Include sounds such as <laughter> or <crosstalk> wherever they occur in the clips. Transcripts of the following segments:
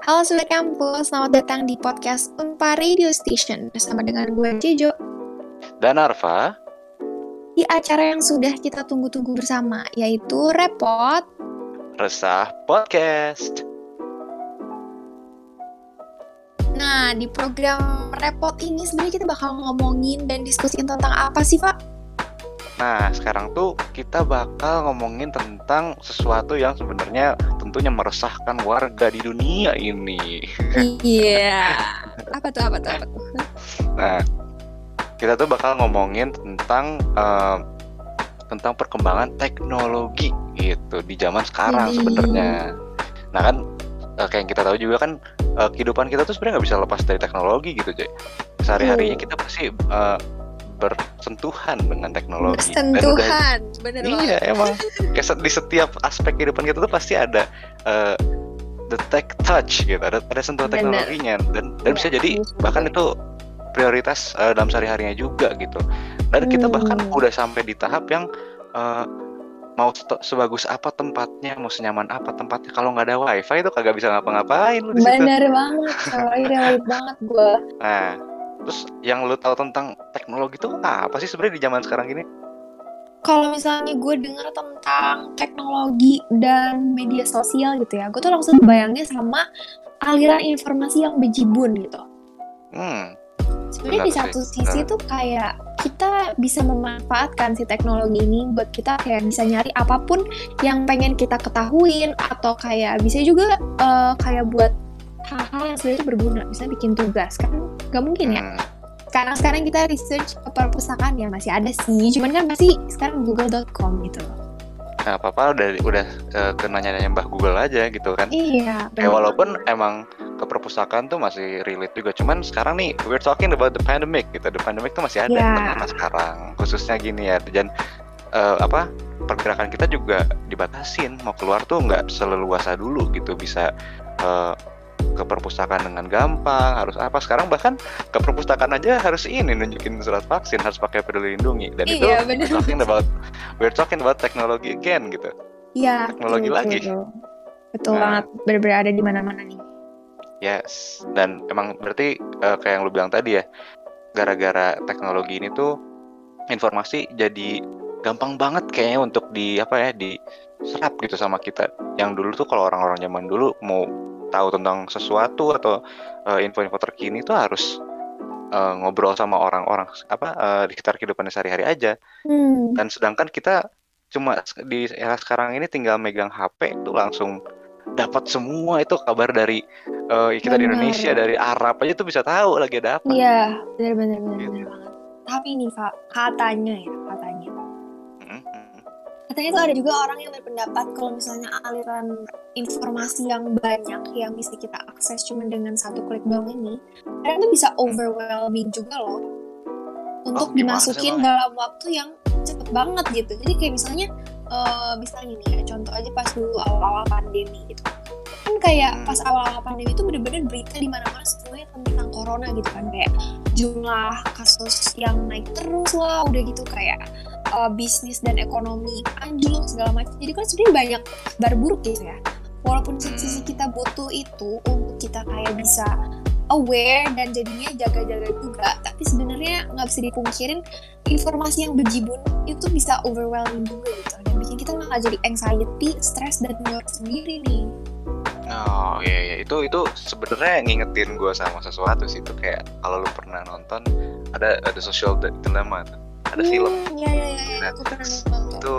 Halo Sobat Kampus, selamat datang di podcast Unpa Radio Station bersama dengan gue Jejo Dan Arfa. Di acara yang sudah kita tunggu-tunggu bersama yaitu Repot. Resah Podcast. Nah, di program Repot ini sebenarnya kita bakal ngomongin dan diskusiin tentang apa sih, Pak? Nah, sekarang tuh kita bakal ngomongin tentang sesuatu yang sebenarnya tentunya meresahkan warga di dunia ini. Iya. apa tuh? Apa tuh? Apa tuh? Nah, kita tuh bakal ngomongin tentang uh, tentang perkembangan teknologi gitu di zaman sekarang sebenarnya. Nah kan uh, kayak yang kita tahu juga kan uh, kehidupan kita tuh sebenarnya nggak bisa lepas dari teknologi gitu, Jay. Sehari-harinya kita pasti uh, bersentuhan dengan teknologi. Bersentuhan, bener Iya, emang kayak di setiap aspek kehidupan kita tuh pasti ada uh, the tech touch gitu, ada ada sentuhan bener. teknologinya dan dan ya, bisa jadi bahkan itu prioritas uh, dalam sehari-harinya juga gitu. Dan hmm. kita bahkan udah sampai di tahap yang uh, mau sebagus apa tempatnya, mau senyaman apa tempatnya, kalau nggak ada wifi itu kagak bisa ngapa-ngapain Bener banget, relate banget gue. <laughs> Nah, Terus yang lu tahu tentang teknologi itu apa sih sebenarnya di zaman sekarang ini? Kalau misalnya gue dengar tentang teknologi dan media sosial gitu ya, gue tuh langsung bayangnya sama aliran informasi yang bejibun gitu. Hmm. Sebenarnya di satu sih. sisi tuh kayak kita bisa memanfaatkan si teknologi ini buat kita kayak bisa nyari apa pun yang pengen kita ketahuin atau kayak bisa juga uh, kayak buat hal-hal yang sebenarnya berguna bisa bikin tugas kan nggak mungkin ya. Hmm. karena sekarang kita research ke perpustakaan ya masih ada sih. Cuman kan masih sekarang google.com gitu. Nah apa-apa udah udah uh, ke nanya-nanya mbah Google aja gitu kan. Iya kayak walaupun emang ke perpustakaan tuh masih relate juga. Cuman sekarang nih we're talking about the pandemic gitu. The pandemic tuh masih ada yeah. Iya. sekarang khususnya gini ya. Dan uh, apa pergerakan kita juga dibatasin. Mau keluar tuh nggak seleluasa dulu gitu. Bisa uh, ke perpustakaan dengan gampang harus apa. Sekarang bahkan ke perpustakaan aja harus ini nunjukin surat vaksin harus pakai peduli lindungi. Dan iya, itu bener. we're talking about we're talking about teknologi again gitu. Iya teknologi betul, lagi. betul, betul. Nah, banget benar-benar ada di mana-mana nih. Yes. Dan emang berarti uh, kayak yang lu bilang tadi ya gara-gara teknologi ini tuh informasi jadi gampang banget kayaknya untuk di apa ya di serap gitu sama kita. Yang dulu tuh kalau orang-orang zaman dulu mau tahu tentang sesuatu atau uh, info-info terkini itu harus uh, ngobrol sama orang-orang apa uh, di sekitar kehidupan sehari-hari aja. Hmm. Dan sedangkan kita cuma di era sekarang ini tinggal megang HP itu langsung dapat semua itu kabar dari uh, kita bener. di Indonesia dari Arab aja tuh bisa tahu lagi ada apa. Iya, benar-benar gitu. benar banget. Tapi nih Pak, katanya ya, katanya katanya tuh ada juga orang yang berpendapat kalau misalnya aliran informasi yang banyak yang bisa kita akses cuma dengan satu klik doang ini kadang tuh bisa overwhelming juga loh. Untuk oh, dimasukin dalam waktu yang cepet banget gitu. Jadi kayak misalnya uh, misalnya nih ya contoh aja pas dulu awal-awal pandemi gitu. Kan kayak hmm. pas awal-awal pandemi itu bener-bener berita di mana-mana semuanya tentang corona gitu kan. Kayak jumlah kasus yang naik terus lah udah gitu kayak uh, bisnis dan ekonomi anjlok segala macam. Jadi kan sebenarnya banyak kabar buruk gitu ya. Walaupun sisi kita butuh itu untuk kita kayak bisa aware dan jadinya jaga-jaga juga. Tapi sebenarnya nggak bisa dipungkirin informasi yang berjibun itu bisa overwhelming juga gitu. Dan bikin kita malah jadi anxiety, stress dan work sendiri nih. Oh iya iya. Itu itu sebenarnya ngingetin gue sama sesuatu sih. Itu kayak kalau lu pernah nonton ada ada social dilemma tuh ada hmm, film ya, ya, ya, Netflix itu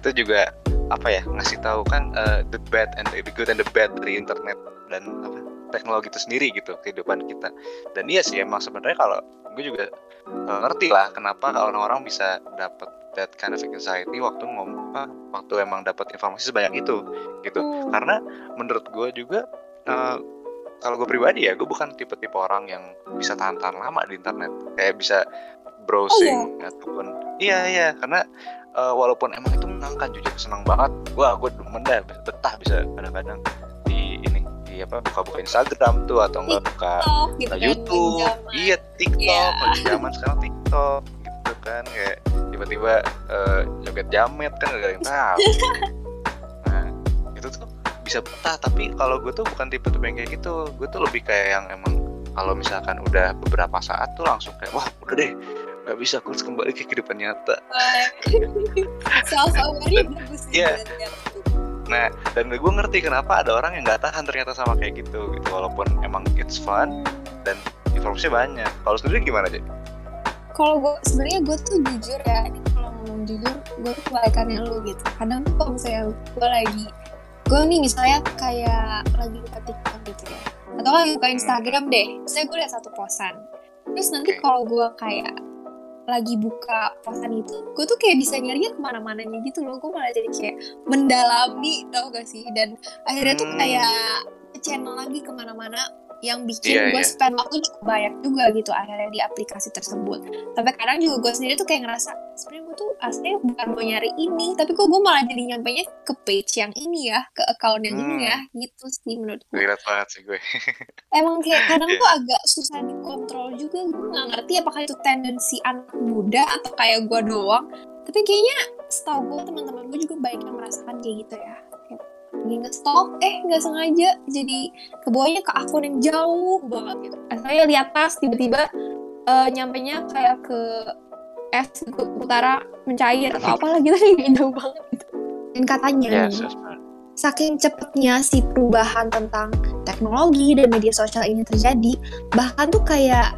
itu juga apa ya ngasih tahu kan uh, the bad and the good and the bad dari internet dan apa teknologi itu sendiri gitu kehidupan kita. Dan iya sih emang sebenarnya kalau gue juga uh, ngerti lah kenapa kalau orang-orang bisa dapat that kind of anxiety waktu ngomong waktu emang dapat informasi sebanyak itu gitu. Hmm. karena menurut gue juga uh, kalau gue pribadi ya gue bukan tipe-tipe orang yang bisa tahan-tahan lama di internet. Kayak bisa browsing oh, iya? ataupun iya iya karena uh, walaupun emang itu menangkan jujur senang banget wah gue demen deh betah bisa kadang-kadang di ini di apa buka-buka Instagram tuh atau enggak buka gitu kan, YouTube iya TikTok yeah. zaman sekarang TikTok gitu kan kayak tiba-tiba uh, joget jamet kan gak ada yang tahu <laughs> nah itu tuh bisa betah tapi kalau gue tuh bukan tipe tipe yang kayak gitu gue tuh lebih kayak yang emang kalau misalkan udah beberapa saat tuh langsung kayak wah udah deh bisa aku harus kembali ke kehidupan nyata. Self bagus sih ya. nah dan gue ngerti kenapa ada orang yang nggak tahan ternyata sama kayak gitu gitu. Walaupun emang it's fun dan informasinya banyak. Kalau sendiri gimana aja kalau gue sebenarnya gue tuh jujur ya ini kalau ngomong jujur gue tuh kebalikannya lu gitu. Kadang tuh kalau misalnya gue lagi gue nih misalnya kayak lagi buka TikTok gitu ya. Atau lagi buka Instagram deh. Misalnya gue liat satu posan. Terus nanti kalau gue kayak lagi buka posan itu gue tuh kayak bisa nyarinya ke mana-mananya gitu loh. Gue malah jadi kayak mendalami tau gak sih? Dan akhirnya tuh Hmm. kayak channel lagi ke mana-mana yang bikin Iya, gue iya. spend waktu cukup banyak juga gitu akhirnya di aplikasi tersebut sampai kadang juga gue sendiri tuh kayak ngerasa sebenarnya gue tuh aslinya bukan mau nyari ini tapi kok gue malah jadi nyampainya ke page yang ini ya ke account yang ini Hmm. ya gitu sih menurut gue Relate banget sih gue <laughs> emang kayak kadang Iya. tuh agak susah dikontrol juga gue nggak ngerti apakah itu tendensi anak muda atau kayak gue doang tapi kayaknya setahu gue teman-teman gue juga banyak yang merasakan kayak gitu ya lagi nge-stalk eh nggak sengaja. Jadi ke bawahnya ke akun yang jauh banget gitu. Saya lihat tas tiba-tiba eh nyampainya kayak ke es ke utara mencair atau apalah gitu <laughs> jauh banget gitu. Dan katanya ya nih, yes, saking cepatnya si perubahan tentang teknologi dan media sosial ini terjadi, bahkan tuh kayak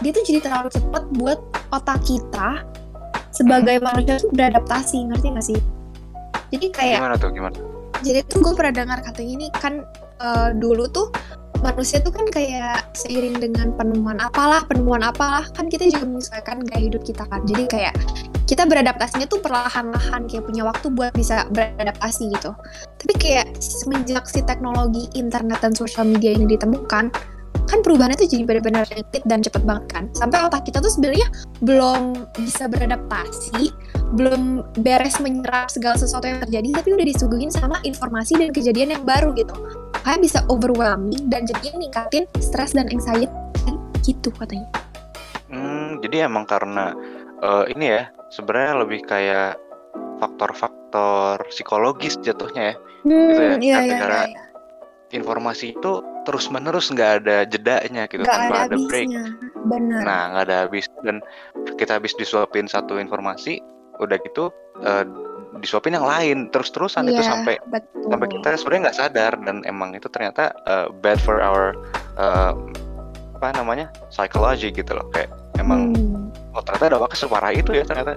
dia tuh jadi terlalu cepat buat otak kita sebagai manusia tuh beradaptasi, ngerti gak sih? Jadi kayak, gimana tuh gimana jadi tuh gue pernah dengar katanya ini kan eh, dulu tuh manusia tuh kan kayak seiring dengan penemuan apalah, penemuan apalah, kan kita juga menyesuaikan gaya hidup kita kan. Jadi kayak kita beradaptasinya tuh perlahan-lahan kayak punya waktu buat bisa beradaptasi gitu. Tapi kayak semenjak si teknologi internet dan sosial media ini ditemukan, kan perubahannya tuh jadi benar-benar rapid dan cepet banget kan. Sampai otak kita tuh sebenarnya belum bisa beradaptasi, belum beres menyerap segala sesuatu yang terjadi, tapi udah disuguhin sama informasi dan kejadian yang baru gitu. Kayak bisa overwhelming dan jadinya ningkatin stres dan anxiety gitu katanya. Hmm, jadi emang karena eh, ini ya sebenarnya lebih kayak faktor-faktor psikologis jatuhnya ya. Hmm, Gitu ya, iya, kan iya, iya, iya. Informasi itu terus menerus nggak ada jedanya gitu Nggak tanpa ada ada break. benar. Nah nggak ada habis dan kita habis disuapin satu informasi, udah gitu eh, disuapin yang lain terus-terusan itu Iya, sampai betul. sampai kita sebenarnya nggak sadar dan emang itu ternyata eh, bad for our eh, apa namanya psychology gitu loh kayak emang Hmm, oh ternyata dampaknya separah itu ya ternyata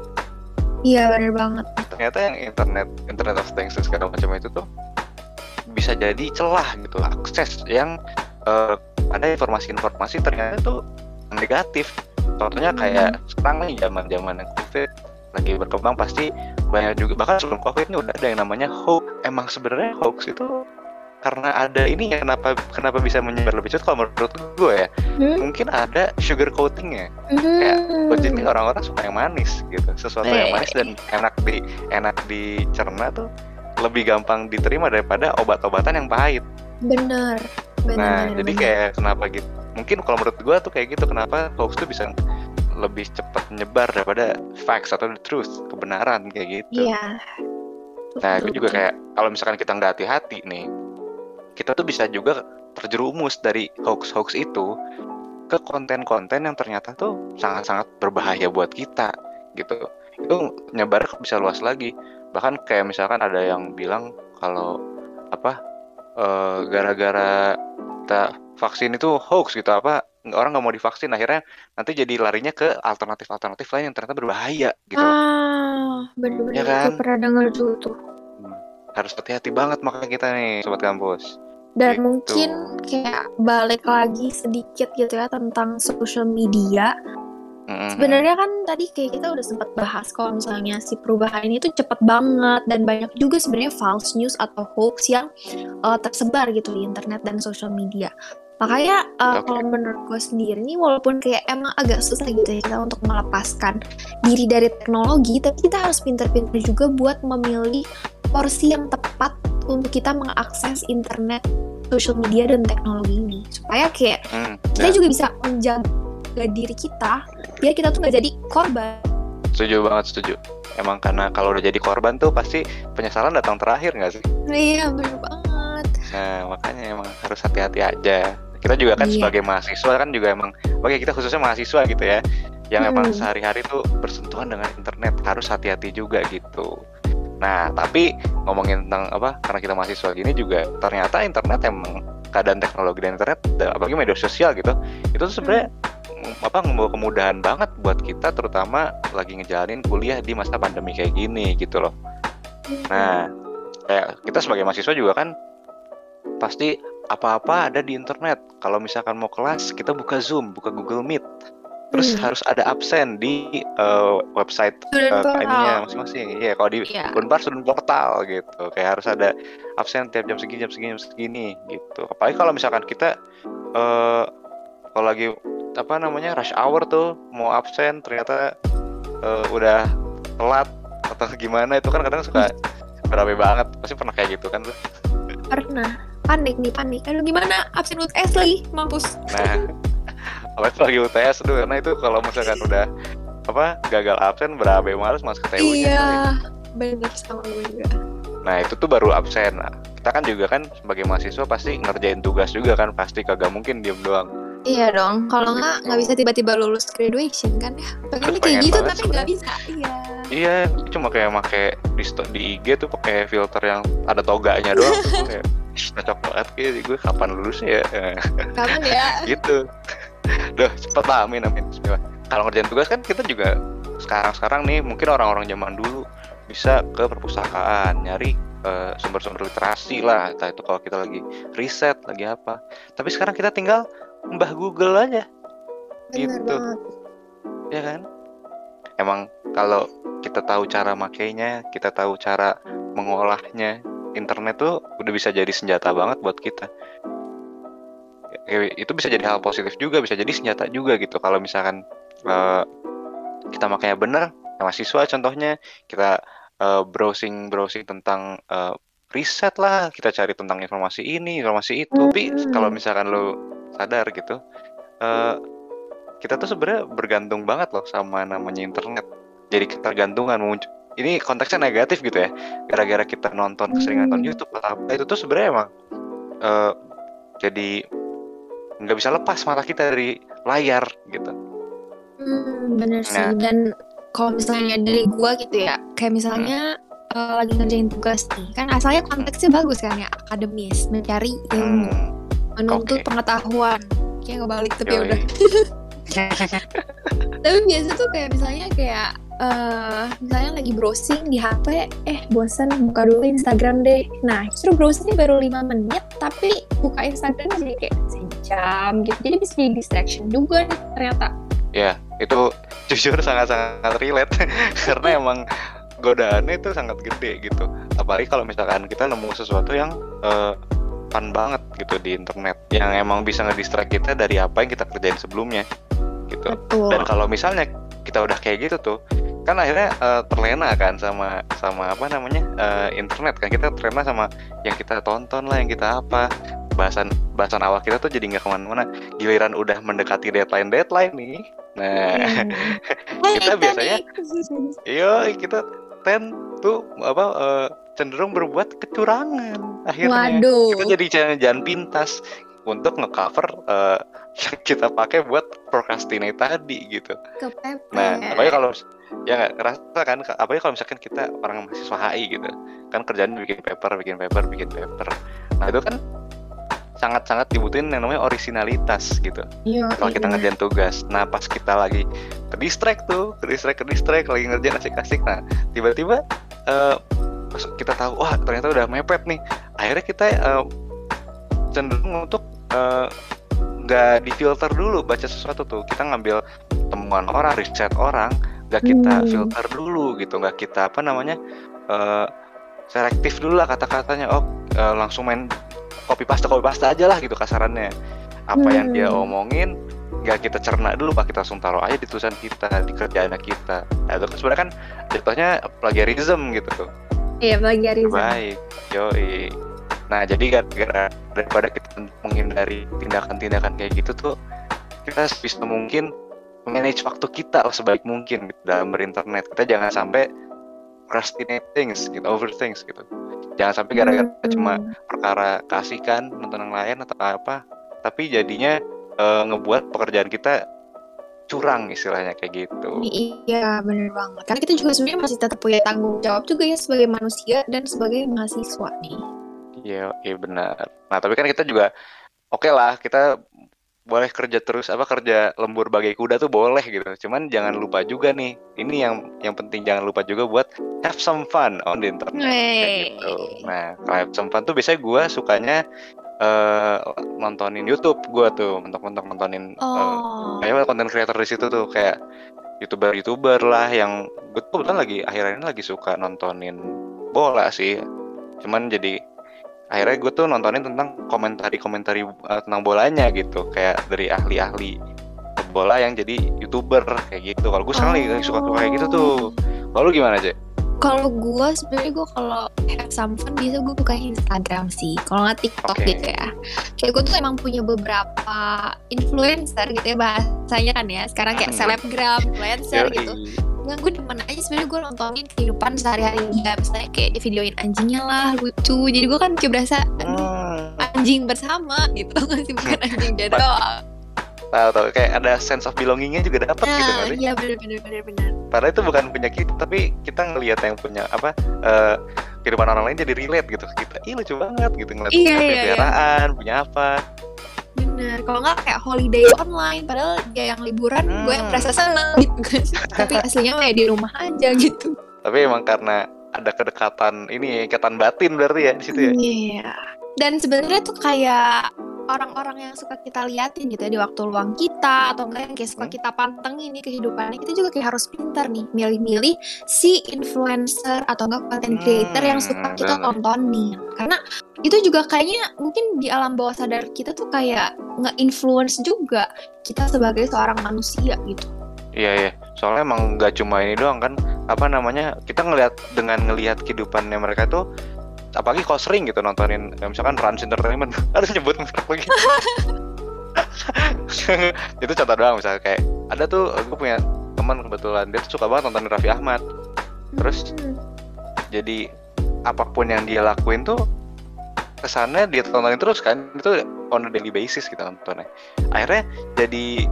Iya benar banget. ternyata yang internet internet of things dan segala macam itu tuh bisa jadi celah gitu akses yang eh, ada informasi-informasi ternyata tuh negatif contohnya Hmm. kayak sekarang nih zaman zaman yang covid lagi berkembang pasti banyak juga bahkan sebelum covid ini udah ada yang namanya hoax emang sebenarnya hoax itu karena ada ini ya kenapa kenapa bisa menyebar lebih cepat kalau menurut gue ya Hmm? mungkin ada sugar coatingnya kayak Hmm. Oh, jadi orang-orang suka yang manis gitu sesuatu yang Eh. manis dan enak di enak dicerna tuh lebih gampang diterima daripada obat-obatan yang pahit Bener. Bener, nah bener, jadi bener. kayak kenapa gitu mungkin kalau menurut gua tuh kayak gitu kenapa hoax tuh bisa lebih cepat menyebar daripada facts atau the truth kebenaran kayak gitu Iya. nah itu juga kayak kalau misalkan kita nggak hati-hati nih kita tuh bisa juga terjerumus dari hoax-hoax itu ke konten-konten yang ternyata tuh sangat-sangat berbahaya buat kita gitu itu nyebar bisa luas lagi bahkan kayak misalkan ada yang bilang kalau apa eh, gara-gara kita vaksin itu hoax gitu apa orang nggak mau divaksin akhirnya nanti jadi larinya ke alternatif-alternatif lain yang ternyata berbahaya gitu Ah, bener-bener Ya kan? pernah denger juga tuh. harus hati-hati banget makanya kita nih sobat kampus Dan Gitu. mungkin kayak balik lagi sedikit gitu ya tentang social media. Sebenarnya kan tadi kayak kita udah sempat bahas kalau misalnya si perubahan ini tuh cepet banget dan banyak juga sebenarnya false news atau hoax yang uh, tersebar gitu di internet dan social media. Makanya uh, Oke. kalau menurut gue sendiri nih walaupun kayak emang agak susah gitu ya kita untuk melepaskan diri dari teknologi, tapi kita harus pinter-pinter juga buat memilih porsi yang tepat untuk kita mengakses internet, social media dan teknologi ini supaya kayak Hmm, kita ya, juga bisa menjaga diri kita biar kita tuh nggak jadi korban. Setuju banget setuju. Emang karena kalau udah jadi korban tuh pasti penyesalan datang terakhir nggak sih? Iya bener banget. Nah makanya emang harus hati-hati aja. Kita juga kan Iya. sebagai mahasiswa kan juga emang oke kita khususnya mahasiswa gitu ya yang emang Hmm. sehari-hari tuh bersentuhan dengan internet harus hati-hati juga gitu. Nah tapi ngomongin tentang apa karena kita mahasiswa gini juga ternyata internet emang keadaan teknologi dan internet apalagi media sosial gitu itu tuh sebenarnya mm, apa membawa kemudahan banget buat kita terutama lagi ngejalanin kuliah di masa pandemi kayak gini gitu loh Nah, kayak kita sebagai mahasiswa juga kan pasti apa-apa ada di internet. Kalau misalkan mau kelas, kita buka Zoom, buka Google Meet. Terus Hmm. harus ada absen di eh, website Student eh, portal. KM-nya masing-masing. Iya, kalau di Iya. Unpar student portal gitu. Kayak harus ada absen tiap jam segini, jam segini, jam segini gitu. Apalagi kalau misalkan kita eh kalau lagi apa namanya rush hour tuh mau absen ternyata eh, udah telat atau gimana itu kan kadang suka berabe banget. Pasti pernah kayak gitu kan tuh. Pernah. Panik nih, panik. Aduh gimana? Absen UTS lagi, mampus. Nah, <laughs> apalagi lagi UTS tuh karena itu kalau misalkan udah apa gagal absen berabe males mas ke TU-nya. Iya, bener sama gue juga. Nah itu tuh baru absen. Nah, kita kan juga kan sebagai mahasiswa pasti ngerjain tugas juga kan pasti kagak mungkin diem doang. Iya dong, kalau nggak nggak bisa tiba-tiba lulus graduation kan ya. Pengennya kayak Pengen gitu tapi nggak bisa. Iya. Iya, cuma kayak make di di IG tuh pakai filter yang ada toganya doang <laughs> tuh kayak "Ih, cocok banget kayak gue kapan lulusnya ya <laughs> Kapan ya? <laughs> gitu. Duh cepet lah amin amin Bismillah. Kalau ngerjain tugas kan kita juga sekarang-sekarang nih mungkin orang-orang zaman dulu bisa ke perpustakaan nyari eh, sumber-sumber literasi lah entah itu kalau kita lagi riset lagi apa tapi sekarang kita tinggal mbah Google aja Bener Gitu. banget. ya kan emang kalau kita tahu cara makainya kita tahu cara mengolahnya internet tuh udah bisa jadi senjata banget buat kita Ya, itu bisa jadi hal positif juga bisa jadi senjata juga gitu kalau misalkan eh, kita makanya bener ya mahasiswa contohnya kita eh, browsing browsing tentang eh, riset lah kita cari tentang informasi ini informasi itu tapi Hmm. kalau misalkan lo sadar gitu. Eh, kita tuh sebenarnya bergantung banget loh sama namanya internet. Jadi ketergantungan muncul. Ini konteksnya negatif gitu ya. Gara-gara kita nonton keseringan nonton Hmm. YouTube atau apa itu tuh sebenarnya emang eh, jadi nggak bisa lepas mata kita dari layar gitu. Hmm, bener sih. Nah. Dan kalau misalnya dari gua gitu ya, kayak misalnya eh, lagi ngerjain tugas nih, kan asalnya konteksnya bagus kan ya, akademis, mencari ilmu, Hmm, menuntut oke. pengetahuan. Kayak ngebalik tapi ya yoi. udah. <laughs> Tapi biasa tuh kayak misalnya kayak eh misalnya lagi browsing di HP, eh bosan buka dulu Instagram deh. Nah, justru browsingnya baru 5 menit, tapi buka Instagram jadi kayak sejam gitu. Jadi bisa jadi distraction juga nih ternyata. ya itu <laughs> jujur sangat-sangat relate <laughs> karena emang godaannya itu sangat gede gitu apalagi kalau misalkan kita nemu sesuatu yang eh, fun banget gitu di internet. Yang emang bisa ngedistract kita dari apa yang kita kerjain sebelumnya gitu. Betul. dan kalau misalnya kita udah kayak gitu tuh kan akhirnya eh, terlena kan sama sama apa namanya eh, internet kan. Kita terlena sama yang kita tonton lah yang kita apa. Bahasan bahasan awal kita tuh jadi nggak ke mana-mana. Giliran udah mendekati deadline deadline nih. Nah Hmm. <laughs> kita biasanya iya kita ten tuh apa eh, cenderung berbuat kecurangan akhirnya Waduh. kita jadi jalan, jalan pintas untuk ngecover eh, <laughs> yang kita pakai buat procrastinate tadi gitu Kepepet. Nah, apalagi kalau ya nggak ngerasa kan, apalagi kalau misalkan kita orang mahasiswa HI gitu, kan kerjaan bikin paper, bikin paper, bikin paper. Nah itu kan sangat-sangat dibutuhin yang namanya originalitas gitu. Iya, Kalau kita iya. ngerjain tugas, nah pas kita lagi ke distract tuh, ke distract, ke distract, lagi ngerjain asik-asik, nah tiba-tiba pas kita tahu, wah ternyata udah mepet nih. Akhirnya kita eh, cenderung untuk eh, nggak difilter dulu baca sesuatu tuh. Kita ngambil temuan orang, riset orang, nggak kita Hmm. filter dulu gitu, nggak kita apa namanya eh, selektif dulu lah kata-katanya. Oh eh, langsung main copy paste copy paste aja lah gitu kasarannya. Apa yang dia Hmm. omongin nggak kita cerna dulu pak kita langsung taruh aja di tulisan kita di kerjaan kita nah, itu kan sebenarnya kan jatuhnya plagiarism gitu tuh Iya, plagiarism. baik yoi nah jadi gara-gara daripada kita menghindari tindakan-tindakan kayak gitu tuh kita bisa mungkin manage waktu kita sebaik mungkin gitu, dalam berinternet kita jangan sampai procrastinate things gitu overthink gitu jangan sampai gara-gara Hmm. cuma perkara kasih kan nonton yang lain atau apa tapi jadinya eh, ngebuat pekerjaan kita curang istilahnya kayak gitu Iya, bener banget. Karena kita juga sebenarnya masih tetap punya tanggung jawab juga ya sebagai manusia dan sebagai mahasiswa nih. iya iya benar nah tapi kan kita juga oke lah kita boleh kerja terus apa kerja lembur bagai kuda tuh boleh gitu cuman jangan lupa juga nih ini yang yang penting jangan lupa juga buat have some fun on the internet kayak gitu. Nah, kalau have some fun tuh biasanya gue sukanya eh nontonin YouTube gue tuh, mentok-mentok nontonin eh, Oh, kayak konten creator di situ tuh kayak youtuber-youtuber lah yang gue tuh kebetulan lagi ini lagi suka nontonin bola sih. Cuman jadi akhirnya gue tuh nontonin tentang komentari-komentari eh, tentang bolanya gitu, kayak dari ahli-ahli bola yang jadi youtuber kayak gitu. Kalau gue sekarang lagi suka suka kayak gitu tuh. Kalau lu gimana aja? Kalau gue sebenarnya gue kalau have some fun biasa gue buka Instagram sih. Kalau nggak TikTok Oke. gitu ya. Kayak gue tuh emang punya beberapa influencer gitu ya bahasanya kan ya. Sekarang kayak Hmm. selebgram, influencer gitu. Yang gue demen aja sebenarnya gue nontonin kehidupan sehari-hari dia. Misalnya kayak di videoin anjingnya lah lucu. Jadi gue kan kayak berasa aduh, Hmm. anjing bersama gitu <laughs> nggak sih bukan anjing dia doang. Tahu tahu kayak ada sense of belongingnya juga dapat gitu Nah, nggak sih? iya bener-bener bener-bener. Padahal itu bukan punya kita, tapi kita ngelihat yang punya apa eh, kehidupan orang lain jadi relate gitu kita. Ih lucu banget gitu ngeliat Iya, punya iya, iya. peliharaan, punya apa. Bener, kalau nggak kayak holiday online, padahal dia yang liburan, gue yang Hmm. merasa seneng gitu kan. <laughs> Tapi aslinya ya di rumah aja gitu. Tapi emang karena ada kedekatan ini ikatan batin berarti ya di situ ya. Iya. Dan sebenarnya tuh kayak orang-orang yang suka kita liatin gitu ya di waktu luang kita atau enggak yang kayak suka Hmm. kita pantengin nih kehidupannya kita juga kayak harus pintar nih milih-milih si influencer atau enggak content creator yang suka Hmm, kita bener. tontonin karena itu juga kayaknya mungkin di alam bawah sadar kita tuh kayak nge-influence juga kita sebagai seorang manusia gitu Iya iya. Soalnya emang nggak cuma ini doang kan. Apa namanya? Kita ngelihat dengan ngelihat kehidupannya mereka tuh apalagi kalau sering gitu nontonin ya misalkan Rans Entertainment <laughs> harus nyebut merek lagi <laughs> itu contoh doang misalnya kayak ada tuh gue punya teman kebetulan dia tuh suka banget nontonin Raffi Ahmad Terus? Hmm. jadi apa pun yang dia lakuin tuh kesannya dia tontonin terus kan itu on a daily basis kita nontonnya akhirnya jadi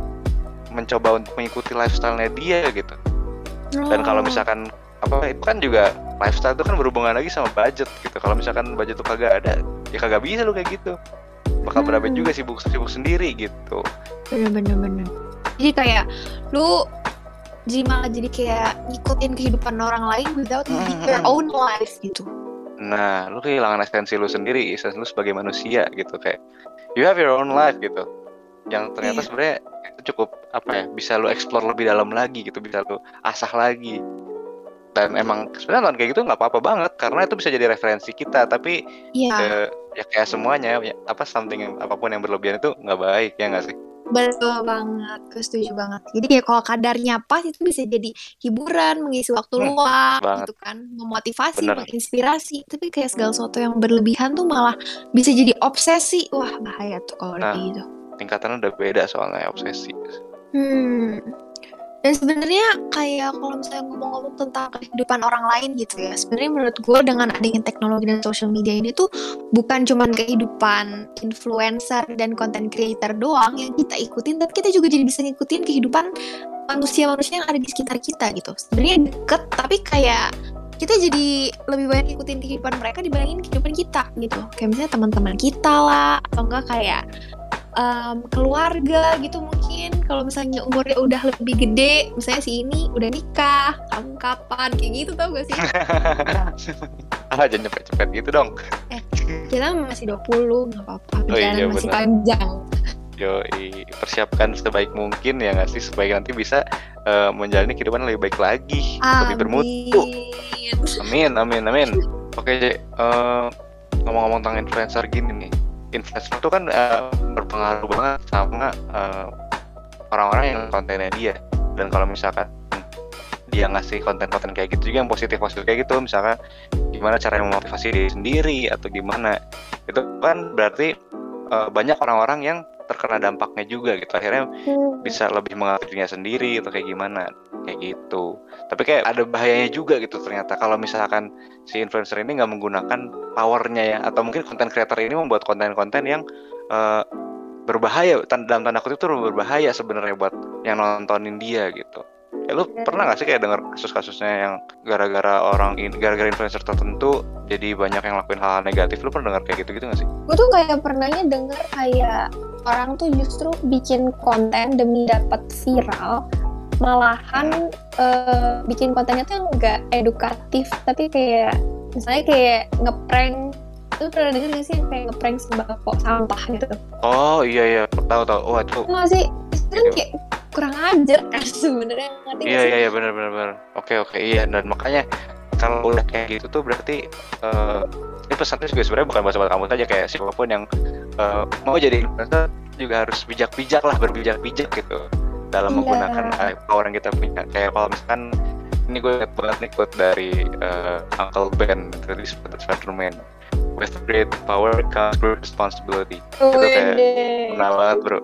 mencoba untuk mengikuti lifestyle-nya dia gitu dan kalau Oh. misalkan apa itu kan juga lifestyle itu kan berhubungan lagi sama budget gitu. Kalau misalkan budget tuh kagak ada ya kagak bisa lu kayak gitu. Bakal berapa Hmm. juga sibuk sibuk sendiri gitu. Bener-bener bener jadi kayak lu jadi malah jadi kayak ngikutin kehidupan orang lain without living your Hmm. own life gitu. Nah lu kehilangan esensi lu sendiri esensi lu sebagai manusia gitu kayak you have your own life gitu. Yang ternyata Iya. sebenarnya itu cukup apa ya bisa lu explore lebih dalam lagi gitu bisa lu asah lagi dan emang sebenarnya nonton kayak gitu nggak apa-apa banget karena itu bisa jadi referensi kita tapi iya eh, ya kayak semuanya ya, apa something yang apa pun yang berlebihan itu nggak baik ya nggak sih betul banget gue setuju banget jadi kayak kalau kadarnya pas itu bisa jadi hiburan mengisi waktu Hmm, luang banget. gitu kan memotivasi Bener. menginspirasi tapi kayak segala sesuatu yang berlebihan tuh malah bisa jadi obsesi wah bahaya tuh kalau Nah. gitu tingkatannya udah beda soalnya obsesi Hmm. Dan sebenarnya kayak kalau misalnya ngomong-ngomong tentang kehidupan orang lain gitu ya, sebenarnya menurut gue dengan adanya teknologi dan social media ini tuh bukan cuman kehidupan influencer dan content creator doang yang kita ikutin, tapi kita juga jadi bisa ngikutin kehidupan manusia-manusia yang ada di sekitar kita gitu. Sebenarnya deket, tapi kayak kita jadi lebih banyak ngikutin kehidupan mereka dibandingin kehidupan kita gitu. Kayak misalnya teman-teman kita lah, atau enggak kayak em, keluarga gitu mungkin kalau misalnya umurnya udah lebih gede misalnya si ini udah nikah kamu kapan kayak gitu tau gak sih <laughs> ah jangan cepet-cepet gitu dong kita masih 20 nggak apa-apa Oh iya, masih benar. panjang Yoi, persiapkan sebaik mungkin ya nggak sih supaya nanti bisa eh, menjalani kehidupan lebih baik lagi, lebih bermutu. Amin. Amin, amin, amin. Oke, J, eh, ngomong-ngomong tentang influencer gini nih, influencer itu kan eh, berpengaruh banget sama eh, orang-orang yang kontennya dia. Dan kalau misalkan dia ngasih konten-konten kayak gitu juga yang positif-positif kayak gitu, misalkan gimana cara memotivasi diri sendiri atau gimana, itu kan berarti uh, banyak orang-orang yang terkena dampaknya juga gitu. Akhirnya Hmm. bisa lebih mengatur dirinya sendiri atau kayak gimana. Kayak gitu. Tapi kayak ada bahayanya juga gitu ternyata. Kalau misalkan si influencer ini nggak menggunakan powernya ya atau mungkin konten creator ini membuat konten-konten yang uh, berbahaya. Dalam tanda kutip itu berbahaya sebenarnya buat yang nontonin dia gitu. Ya lu Iya. pernah gak sih kayak denger kasus-kasusnya yang gara-gara orang in, gara-gara influencer tertentu jadi banyak yang lakuin hal-hal negatif? Lu pernah denger kayak gitu-gitu gak sih? Gue tuh kayak pernahnya denger kayak orang tuh justru bikin konten demi dapat viral malahan eh, bikin kontennya tuh nggak edukatif tapi kayak misalnya kayak ngeprank itu pernah denger gak sih yang kayak ngeprank sembako sampah gitu? Oh iya iya tahu tahu. Wah itu. Nggak sih? Itu kan kayak kurang ajar kan <laughs> sebenarnya ngerti Iya iya iya benar benar benar. Oke oke iya dan makanya kalau udah kayak gitu tuh berarti eh ini pesannya juga sebenarnya bukan buat kamu saja kayak siapa pun yang eh, mau jadi influencer juga harus bijak-bijak lah berbijak-bijak gitu dalam Iya. menggunakan eh, power yang kita punya. Kayak kalau misalkan ini gue liat banget nih quote dari eh, Uncle Ben dari Spider-Man. With great power comes great responsibility. Itu kayak Wede. Benar banget bro.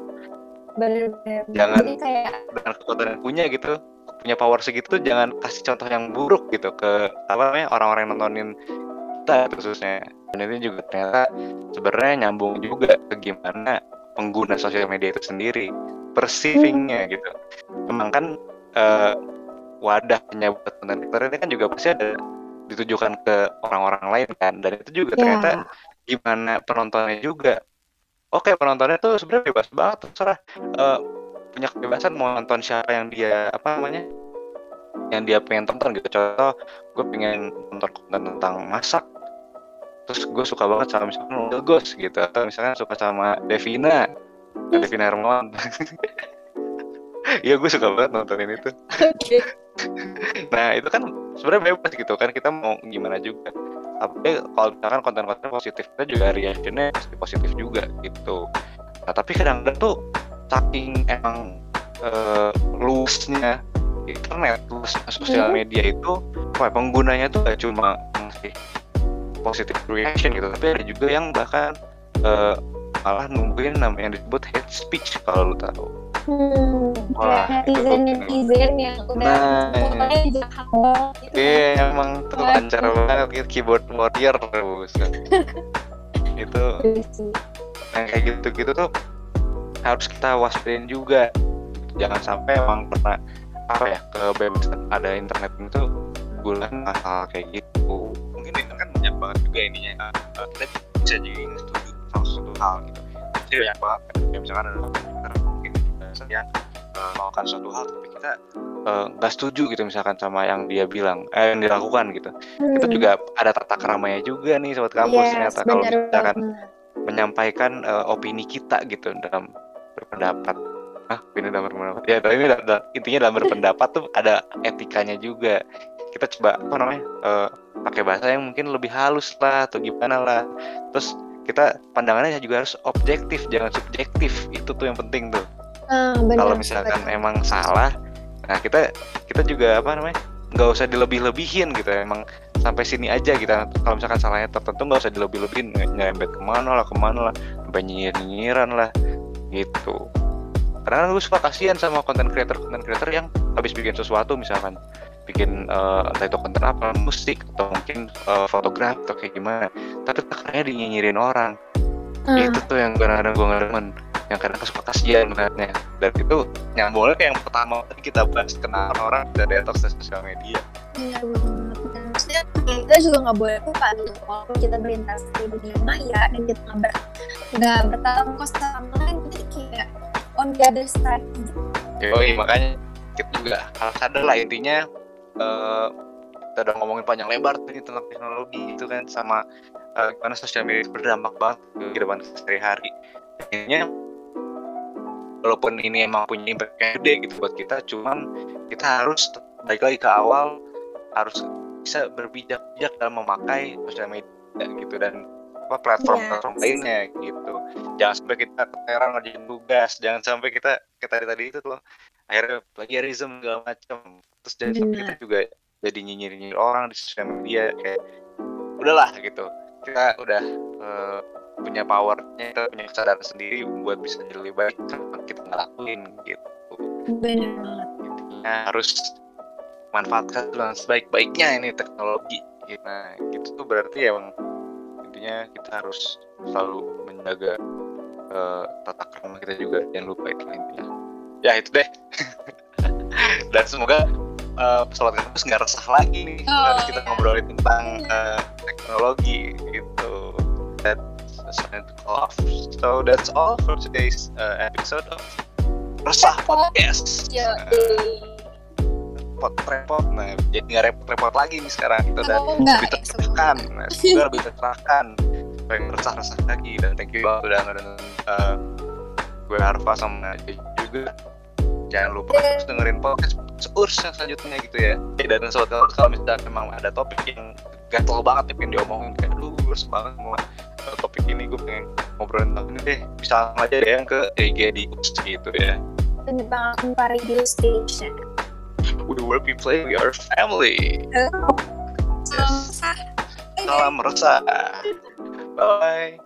bener-bener Jangan- jadi kayak dengan kekuatan yang punya gitu punya power segitu jangan kasih contoh yang buruk gitu ke apa namanya orang-orang yang nontonin kita khususnya. Dan ini juga ternyata sebenarnya nyambung juga ke gimana pengguna sosial media itu sendiri perceivingnya gitu. Memang kan eh, wadahnya buat konten creator ini kan juga pasti ada ditujukan ke orang-orang lain kan. Dan itu juga ternyata ya gimana penontonnya juga. Oke penontonnya tuh sebenarnya bebas banget terserah. Eh, punya kebebasan mau nonton siapa yang dia apa namanya yang dia pengen tonton gitu. Contoh gue pengen nonton konten tentang masak terus gue suka banget sama misalkan Lil Ghost gitu atau misalkan suka sama Devina Devina Hermawan. <laughs> Iya gue suka banget nontonin itu. Oke. <laughs> Nah itu kan sebenarnya bebas gitu kan kita mau gimana juga. Tapi kalau misalkan konten-konten positif kita juga reactionnya pasti positif juga gitu. Nah tapi kadang-kadang tuh saking emang eh, luasnya internet, luasnya sosial Hmm. media itu, wah, penggunanya tuh gak cuma ngasih positive reaction gitu, tapi ada juga yang bahkan eh, malah nungguin namanya yang disebut hate speech kalau lu tahu. Hmm, Wah, netizen netizen yang udah Nah, jahat banget gitu. Iya emang tuh lancar banget gitu keyboard warrior buset. <laughs> itu Iya yang kayak gitu-gitu tuh harus kita waspadain juga. Jangan sampai emang pernah apa ya kebebasan ada internet itu bulan hal kayak gitu. Mungkin itu kan banyak banget juga ininya eh, kita bisa jadi setuju sama suatu hal gitu. Jadi banyak banget kayak misalkan ada mungkin yang eh, melakukan suatu hal tapi kita eh, nggak setuju gitu misalkan sama yang dia bilang eh yang dilakukan gitu. Itu Hmm. juga ada tata keramanya juga nih sobat kampus Yes, ternyata kalau misalkan menyampaikan eh, opini kita gitu dalam berpendapat. Ah opini dalam berpendapat. Ya tapi da- da- intinya dalam berpendapat tuh ada etikanya juga. Kita coba apa namanya eh, pakai bahasa yang mungkin lebih halus lah atau gimana lah. Terus kita pandangannya juga harus objektif jangan subjektif. Itu tuh yang penting tuh. Ah, kalau misalkan bener. emang salah nah kita kita juga apa namanya nggak usah dilebih-lebihin gitu. Emang sampai sini aja gitu kalau misalkan salahnya tertentu nggak usah dilebih-lebihin. Nyerempet ke mana lah ke mana lah. Sampai nyinyir-nyinyiran lah gitu. Karena gue suka kasihan sama konten creator konten creator yang habis bikin sesuatu misalkan bikin eh, entah itu konten apa musik atau mungkin eh, fotografi atau kayak gimana tapi karena dinyinyirin orang. Ah, itu tuh yang kadang-kadang gue nggak demen yang kadang suka kasihan sebenarnya dan itu nyambungnya kayak yang pertama kita bahas kenal orang dari detox dari sosial media. Dan maksudnya kita juga nggak boleh lupa gitu walaupun kita berlintas di dunia maya dan kita nggak ber bertanggung sama side gitu. Yoi, makanya kita juga harus sadar lah intinya eh, kita udah ngomongin panjang lebar tadi tentang teknologi itu kan sama eh, gimana sosial media berdampak banget ke kehidupan sehari-hari intinya walaupun ini emang punya impact yang gede gitu buat kita cuman kita harus balik lagi ke awal harus bisa berbijak-bijak dalam memakai sosial media gitu dan apa platform-platform Yes. lainnya gitu. Jangan sampai kita keteran ngerjain tugas jangan sampai kita kita tadi tadi itu tuh akhirnya plagiarism segala macam. Terus jangan sampai kita juga jadi nyinyir nyinyir orang di sosial media kayak udahlah gitu. Kita udah eh, punya powernya kita punya kesadaran sendiri buat bisa jadi lebih baik kenapa kita ngelakuin gitu. Benar. Banget intinya harus manfaatkan dengan sebaik-baiknya ini teknologi. Nah gitu tuh berarti emang intinya kita harus selalu menjaga uh, tata krama kita juga. Jangan lupa itu intinya. Ya itu deh. <laughs> Dan semoga uh, pesawat kampus nggak resah lagi nih Oh, harus kita iya. ngobrolin tentang uh, teknologi gitu. That's off. So that's all for today's uh, episode of resah podcast. Ya repot repot nah jadi nggak repot-repot lagi nih sekarang kita udah Oh, enggak, lebih tercerahkan sudah lebih tercerahkan pengen resah-resah lagi dan thank you banget udah ngedengerin uh, gue Harfa sama Jay juga. Jangan lupa terus dengerin podcast seurs yang selanjutnya gitu ya. Eh, dan sobat kalau kalau misalnya memang ada topik yang gatel banget nih pengen diomongin kayak lu harus banget mau uh, topik ini gue pengen ngobrolin tentang ini deh bisa aja deh yang ke EG di Ups gitu ya. Tentang Radio Station we where we play we are family. Salam sah. salam resah bye